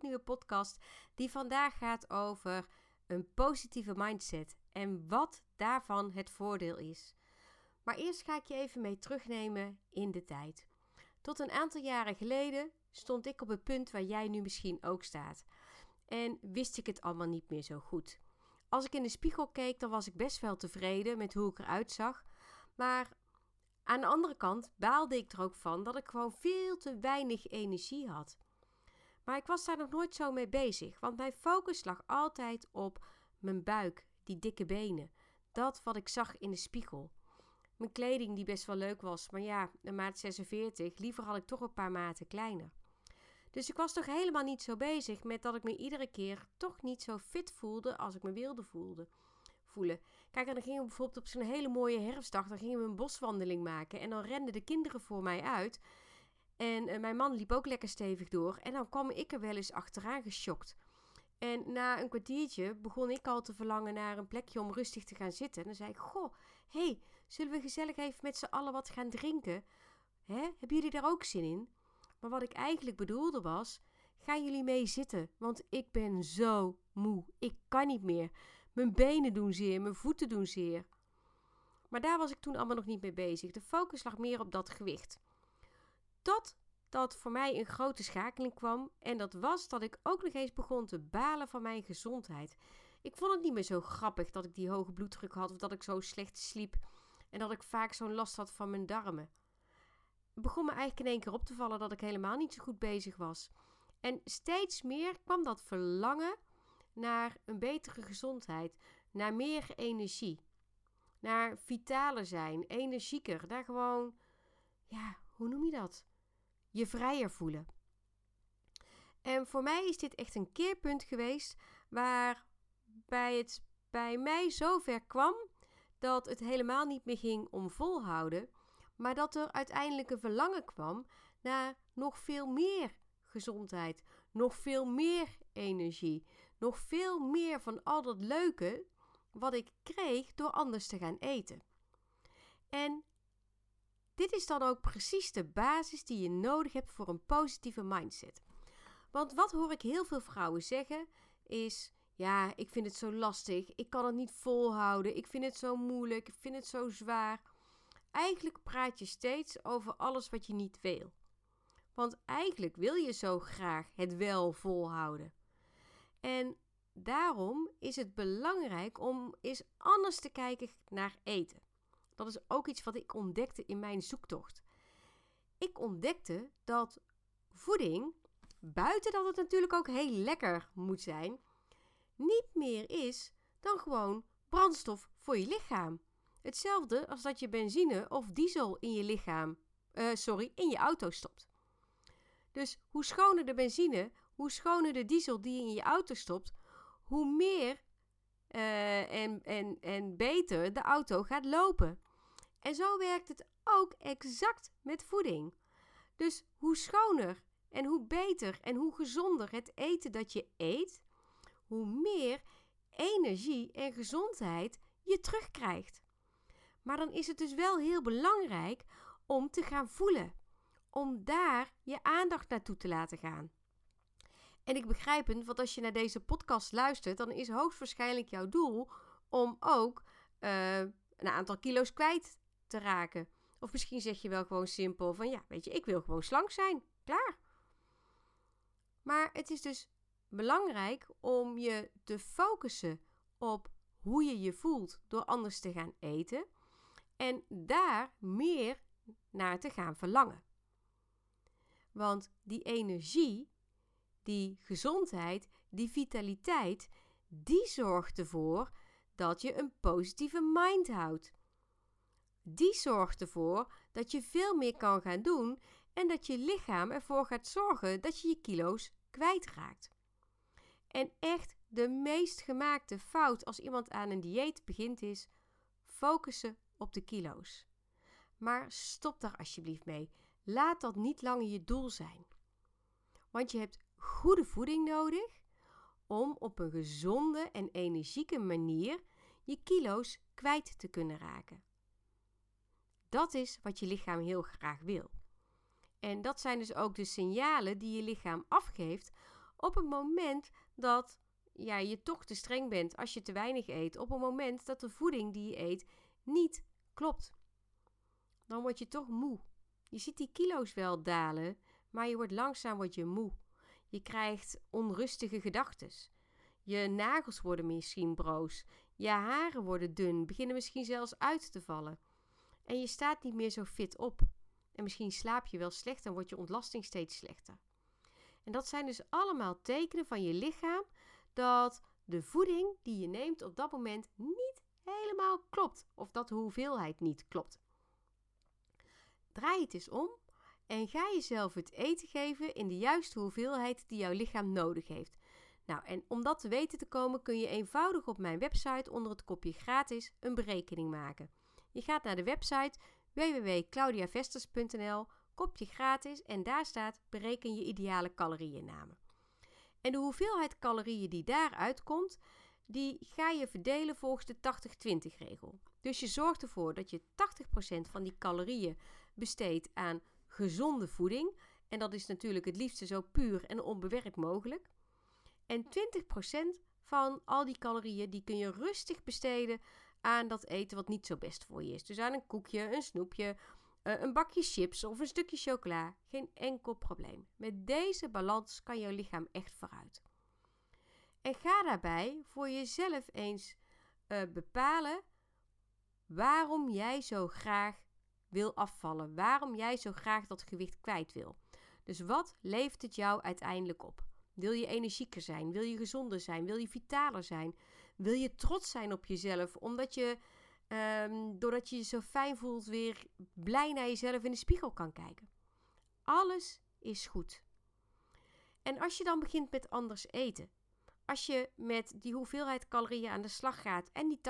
nieuwe podcast die vandaag gaat over een positieve mindset en wat daarvan het voordeel is. Maar eerst ga ik je even mee terugnemen in de tijd. Tot een aantal jaren geleden stond ik op het punt waar jij nu misschien ook staat. En wist ik het allemaal niet meer zo goed. Als ik in de spiegel keek, dan was ik best wel tevreden met hoe ik eruit zag. Maar aan de andere kant baalde ik er ook van dat ik gewoon veel te weinig energie had. Maar ik was daar nog nooit zo mee bezig, want mijn focus lag altijd op mijn buik, die dikke benen. Dat wat ik zag in de spiegel. Mijn kleding die best wel leuk was, maar ja, een maat 46, liever had ik toch een paar maten kleiner. Dus ik was toch helemaal niet zo bezig met dat ik me iedere keer toch niet zo fit voelde als ik me wilde voelen. Kijk, dan gingen we bijvoorbeeld op zo'n hele mooie herfstdag, dan gingen we een boswandeling maken en dan renden de kinderen voor mij uit. En uh, mijn man liep ook lekker stevig door en dan kwam ik er wel eens achteraan geschokt. En na een kwartiertje begon ik al te verlangen naar een plekje om rustig te gaan zitten. En dan zei ik: Goh, hey, zullen we gezellig even met z'n allen wat gaan drinken? Hè? Hebben jullie daar ook zin in? Maar wat ik eigenlijk bedoelde was: gaan jullie mee zitten? Want ik ben zo moe. Ik kan niet meer. Mijn benen doen zeer, mijn voeten doen zeer. Maar daar was ik toen allemaal nog niet mee bezig. De focus lag meer op dat gewicht. Tot dat voor mij een grote schakeling kwam. En dat was dat ik ook nog eens begon te balen van mijn gezondheid. Ik vond het niet meer zo grappig dat ik die hoge bloeddruk had of dat ik zo slecht sliep en dat ik vaak zo'n last had van mijn darmen. Het begon me eigenlijk in één keer op te vallen dat ik helemaal niet zo goed bezig was. En steeds meer kwam dat verlangen naar een betere gezondheid, naar meer energie, naar vitaler zijn, energieker, daar gewoon, ja, hoe noem je dat? Je vrijer voelen. En voor mij is dit echt een keerpunt geweest waarbij het bij mij zover kwam dat het helemaal niet meer ging om volhouden, maar dat er uiteindelijk een verlangen kwam naar nog veel meer gezondheid, nog veel meer energie, nog veel meer van al dat leuke wat ik kreeg door anders te gaan eten. En dit is dan ook precies de basis die je nodig hebt voor een positieve mindset. Want wat hoor ik heel veel vrouwen zeggen is: ja, ik vind het zo lastig, ik kan het niet volhouden, ik vind het zo moeilijk, ik vind het zo zwaar. Eigenlijk praat je steeds over alles wat je niet wil. Want eigenlijk wil je zo graag het wel volhouden. En daarom is het belangrijk om eens anders te kijken naar eten. Dat is ook iets wat ik ontdekte in mijn zoektocht. Ik ontdekte dat voeding, buiten dat het natuurlijk ook heel lekker moet zijn, niet meer is dan gewoon brandstof voor je lichaam. Hetzelfde als dat je benzine of diesel in je lichaam, uh, sorry, in je auto stopt. Dus hoe schoner de benzine, hoe schoner de diesel die je in je auto stopt, hoe meer uh, en, en, en beter de auto gaat lopen. En zo werkt het ook exact met voeding. Dus hoe schoner en hoe beter en hoe gezonder het eten dat je eet, hoe meer energie en gezondheid je terugkrijgt. Maar dan is het dus wel heel belangrijk om te gaan voelen. Om daar je aandacht naartoe te laten gaan. En ik begrijp het, want als je naar deze podcast luistert, dan is hoogstwaarschijnlijk jouw doel om ook uh, een aantal kilo's kwijt te raken. Of misschien zeg je wel gewoon simpel van ja, weet je, ik wil gewoon slank zijn. Klaar. Maar het is dus belangrijk om je te focussen op hoe je je voelt door anders te gaan eten en daar meer naar te gaan verlangen. Want die energie, die gezondheid, die vitaliteit, die zorgt ervoor dat je een positieve mind houdt. Die zorgt ervoor dat je veel meer kan gaan doen en dat je lichaam ervoor gaat zorgen dat je je kilo's kwijtraakt. En echt de meest gemaakte fout als iemand aan een dieet begint is focussen op de kilo's. Maar stop daar alsjeblieft mee. Laat dat niet langer je doel zijn. Want je hebt goede voeding nodig om op een gezonde en energieke manier je kilo's kwijt te kunnen raken. Dat is wat je lichaam heel graag wil. En dat zijn dus ook de signalen die je lichaam afgeeft op het moment dat ja, je toch te streng bent als je te weinig eet. Op het moment dat de voeding die je eet niet klopt. Dan word je toch moe. Je ziet die kilo's wel dalen, maar je wordt langzaam word je moe. Je krijgt onrustige gedachten. Je nagels worden misschien broos. Je haren worden dun, beginnen misschien zelfs uit te vallen. En je staat niet meer zo fit op. En misschien slaap je wel slecht en wordt je ontlasting steeds slechter. En dat zijn dus allemaal tekenen van je lichaam dat de voeding die je neemt op dat moment niet helemaal klopt. Of dat de hoeveelheid niet klopt. Draai het eens om en ga jezelf het eten geven in de juiste hoeveelheid die jouw lichaam nodig heeft. Nou, en om dat te weten te komen kun je eenvoudig op mijn website onder het kopje gratis een berekening maken. Je gaat naar de website www.claudiavesters.nl, kopje gratis en daar staat bereken je ideale calorieënname. En de hoeveelheid calorieën die daaruit komt, die ga je verdelen volgens de 80-20 regel. Dus je zorgt ervoor dat je 80% van die calorieën besteedt aan gezonde voeding. En dat is natuurlijk het liefste zo puur en onbewerkt mogelijk. En 20% van al die calorieën die kun je rustig besteden aan dat eten wat niet zo best voor je is. Dus aan een koekje, een snoepje, eh, een bakje chips of een stukje chocola. Geen enkel probleem. Met deze balans kan jouw lichaam echt vooruit. En ga daarbij voor jezelf eens uh, bepalen waarom jij zo graag wil afvallen. Waarom jij zo graag dat gewicht kwijt wil. Dus wat levert het jou uiteindelijk op? Wil je energieker zijn? Wil je gezonder zijn? Wil je vitaler zijn? Wil je trots zijn op jezelf omdat je, um, doordat je je zo fijn voelt, weer blij naar jezelf in de spiegel kan kijken? Alles is goed. En als je dan begint met anders eten, als je met die hoeveelheid calorieën aan de slag gaat en die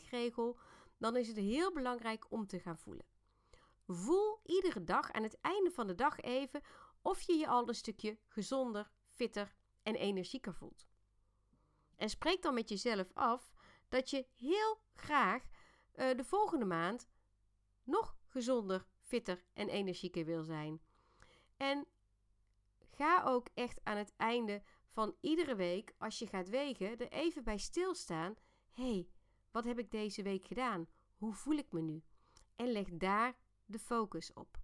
80-20 regel, dan is het heel belangrijk om te gaan voelen. Voel iedere dag aan het einde van de dag even of je je al een stukje gezonder, fitter en energieker voelt. En spreek dan met jezelf af dat je heel graag uh, de volgende maand nog gezonder, fitter en energieker wil zijn. En ga ook echt aan het einde van iedere week, als je gaat wegen, er even bij stilstaan. Hey, wat heb ik deze week gedaan? Hoe voel ik me nu? En leg daar de focus op.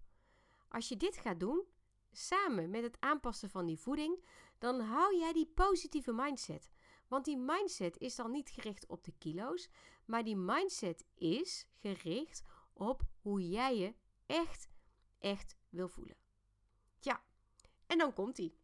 Als je dit gaat doen, samen met het aanpassen van die voeding, dan hou jij die positieve mindset. Want die mindset is dan niet gericht op de kilo's, maar die mindset is gericht op hoe jij je echt, echt wil voelen. Tja, en dan komt die.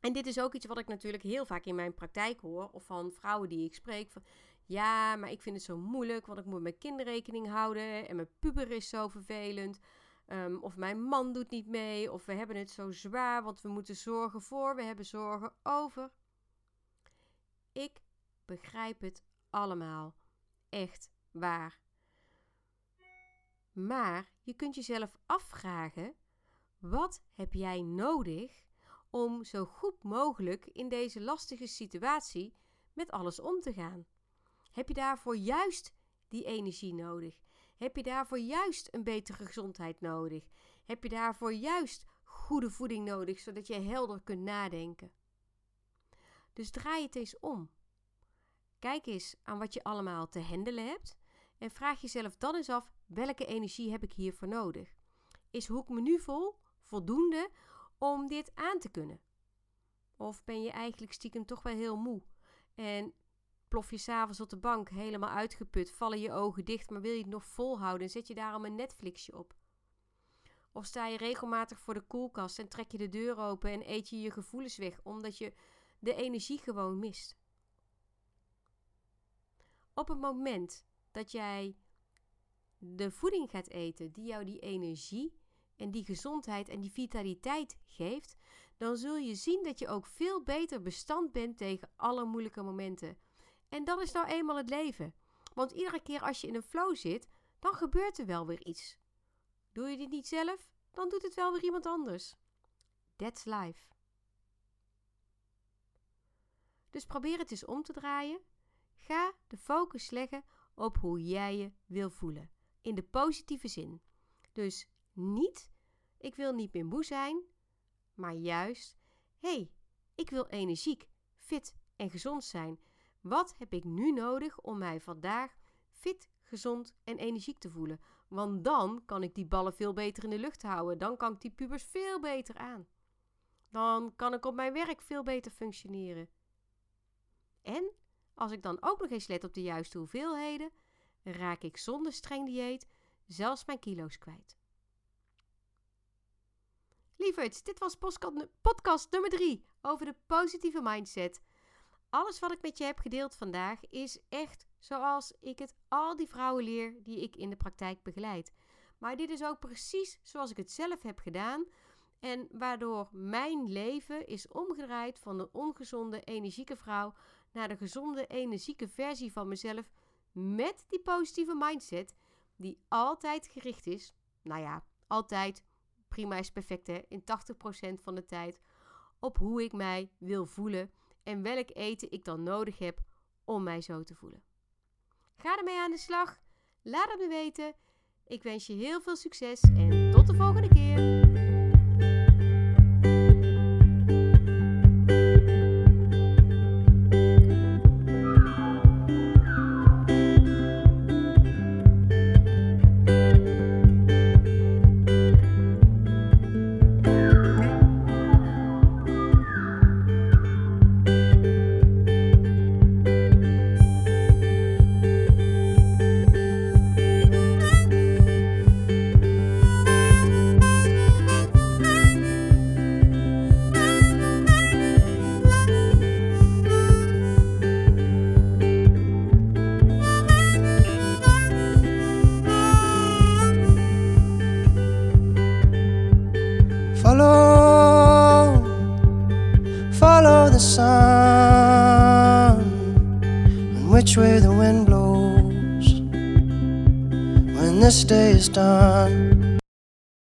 En dit is ook iets wat ik natuurlijk heel vaak in mijn praktijk hoor, of van vrouwen die ik spreek. Van, ja, maar ik vind het zo moeilijk, want ik moet mijn kinderrekening houden en mijn puber is zo vervelend. Ehm, of mijn man doet niet mee, of we hebben het zo zwaar, want we moeten zorgen voor, we hebben zorgen over. Ik begrijp het allemaal. Echt waar. Maar je kunt jezelf afvragen: wat heb jij nodig om zo goed mogelijk in deze lastige situatie met alles om te gaan? Heb je daarvoor juist die energie nodig? Heb je daarvoor juist een betere gezondheid nodig? Heb je daarvoor juist goede voeding nodig, zodat je helder kunt nadenken? Dus draai het eens om. Kijk eens aan wat je allemaal te handelen hebt en vraag jezelf dan eens af welke energie heb ik hiervoor nodig? Is hoe me nu vol voldoende om dit aan te kunnen? Of ben je eigenlijk stiekem toch wel heel moe en plof je s'avonds op de bank helemaal uitgeput, vallen je ogen dicht, maar wil je het nog volhouden en zet je daarom een Netflixje op? Of sta je regelmatig voor de koelkast en trek je de deur open en eet je je gevoelens weg omdat je de energie gewoon mist? Op het moment dat jij de voeding gaat eten die jou die energie en die gezondheid en die vitaliteit geeft, dan zul je zien dat je ook veel beter bestand bent tegen alle moeilijke momenten. En dat is nou eenmaal het leven. Want iedere keer als je in een flow zit, dan gebeurt er wel weer iets. Doe je dit niet zelf, dan doet het wel weer iemand anders. That's life. Dus probeer het eens om te draaien. Ga de focus leggen op hoe jij je wil voelen. In de positieve zin. Dus niet, ik wil niet meer moe zijn, maar juist, hé, hey, Ik wil energiek, fit en gezond zijn. Wat heb ik nu nodig om mij vandaag fit, gezond en energiek te voelen? Want dan kan ik die ballen veel beter in de lucht houden. Dan kan ik die pubers veel beter aan. Dan kan ik op mijn werk veel beter functioneren. En als ik dan ook nog eens let op de juiste hoeveelheden, raak ik zonder streng dieet zelfs mijn kilo's kwijt. Lieverds, dit was podcast nummer 3 over de positieve mindset. Alles wat ik met je heb gedeeld vandaag is echt zoals ik het al die vrouwen leer die ik in de praktijk begeleid. Maar dit is ook precies zoals ik het zelf heb gedaan. En waardoor mijn leven is omgedraaid van de ongezonde, energieke vrouw naar de gezonde, energieke versie van mezelf. Met die positieve mindset, die altijd gericht is. Nou ja, altijd. Prima is perfect. In 80% van de tijd. Op hoe ik mij wil voelen. En welk eten ik dan nodig heb om mij zo te voelen. Ga ermee aan de slag. Laat het me weten. Ik wens je heel veel succes en tot de volgende keer.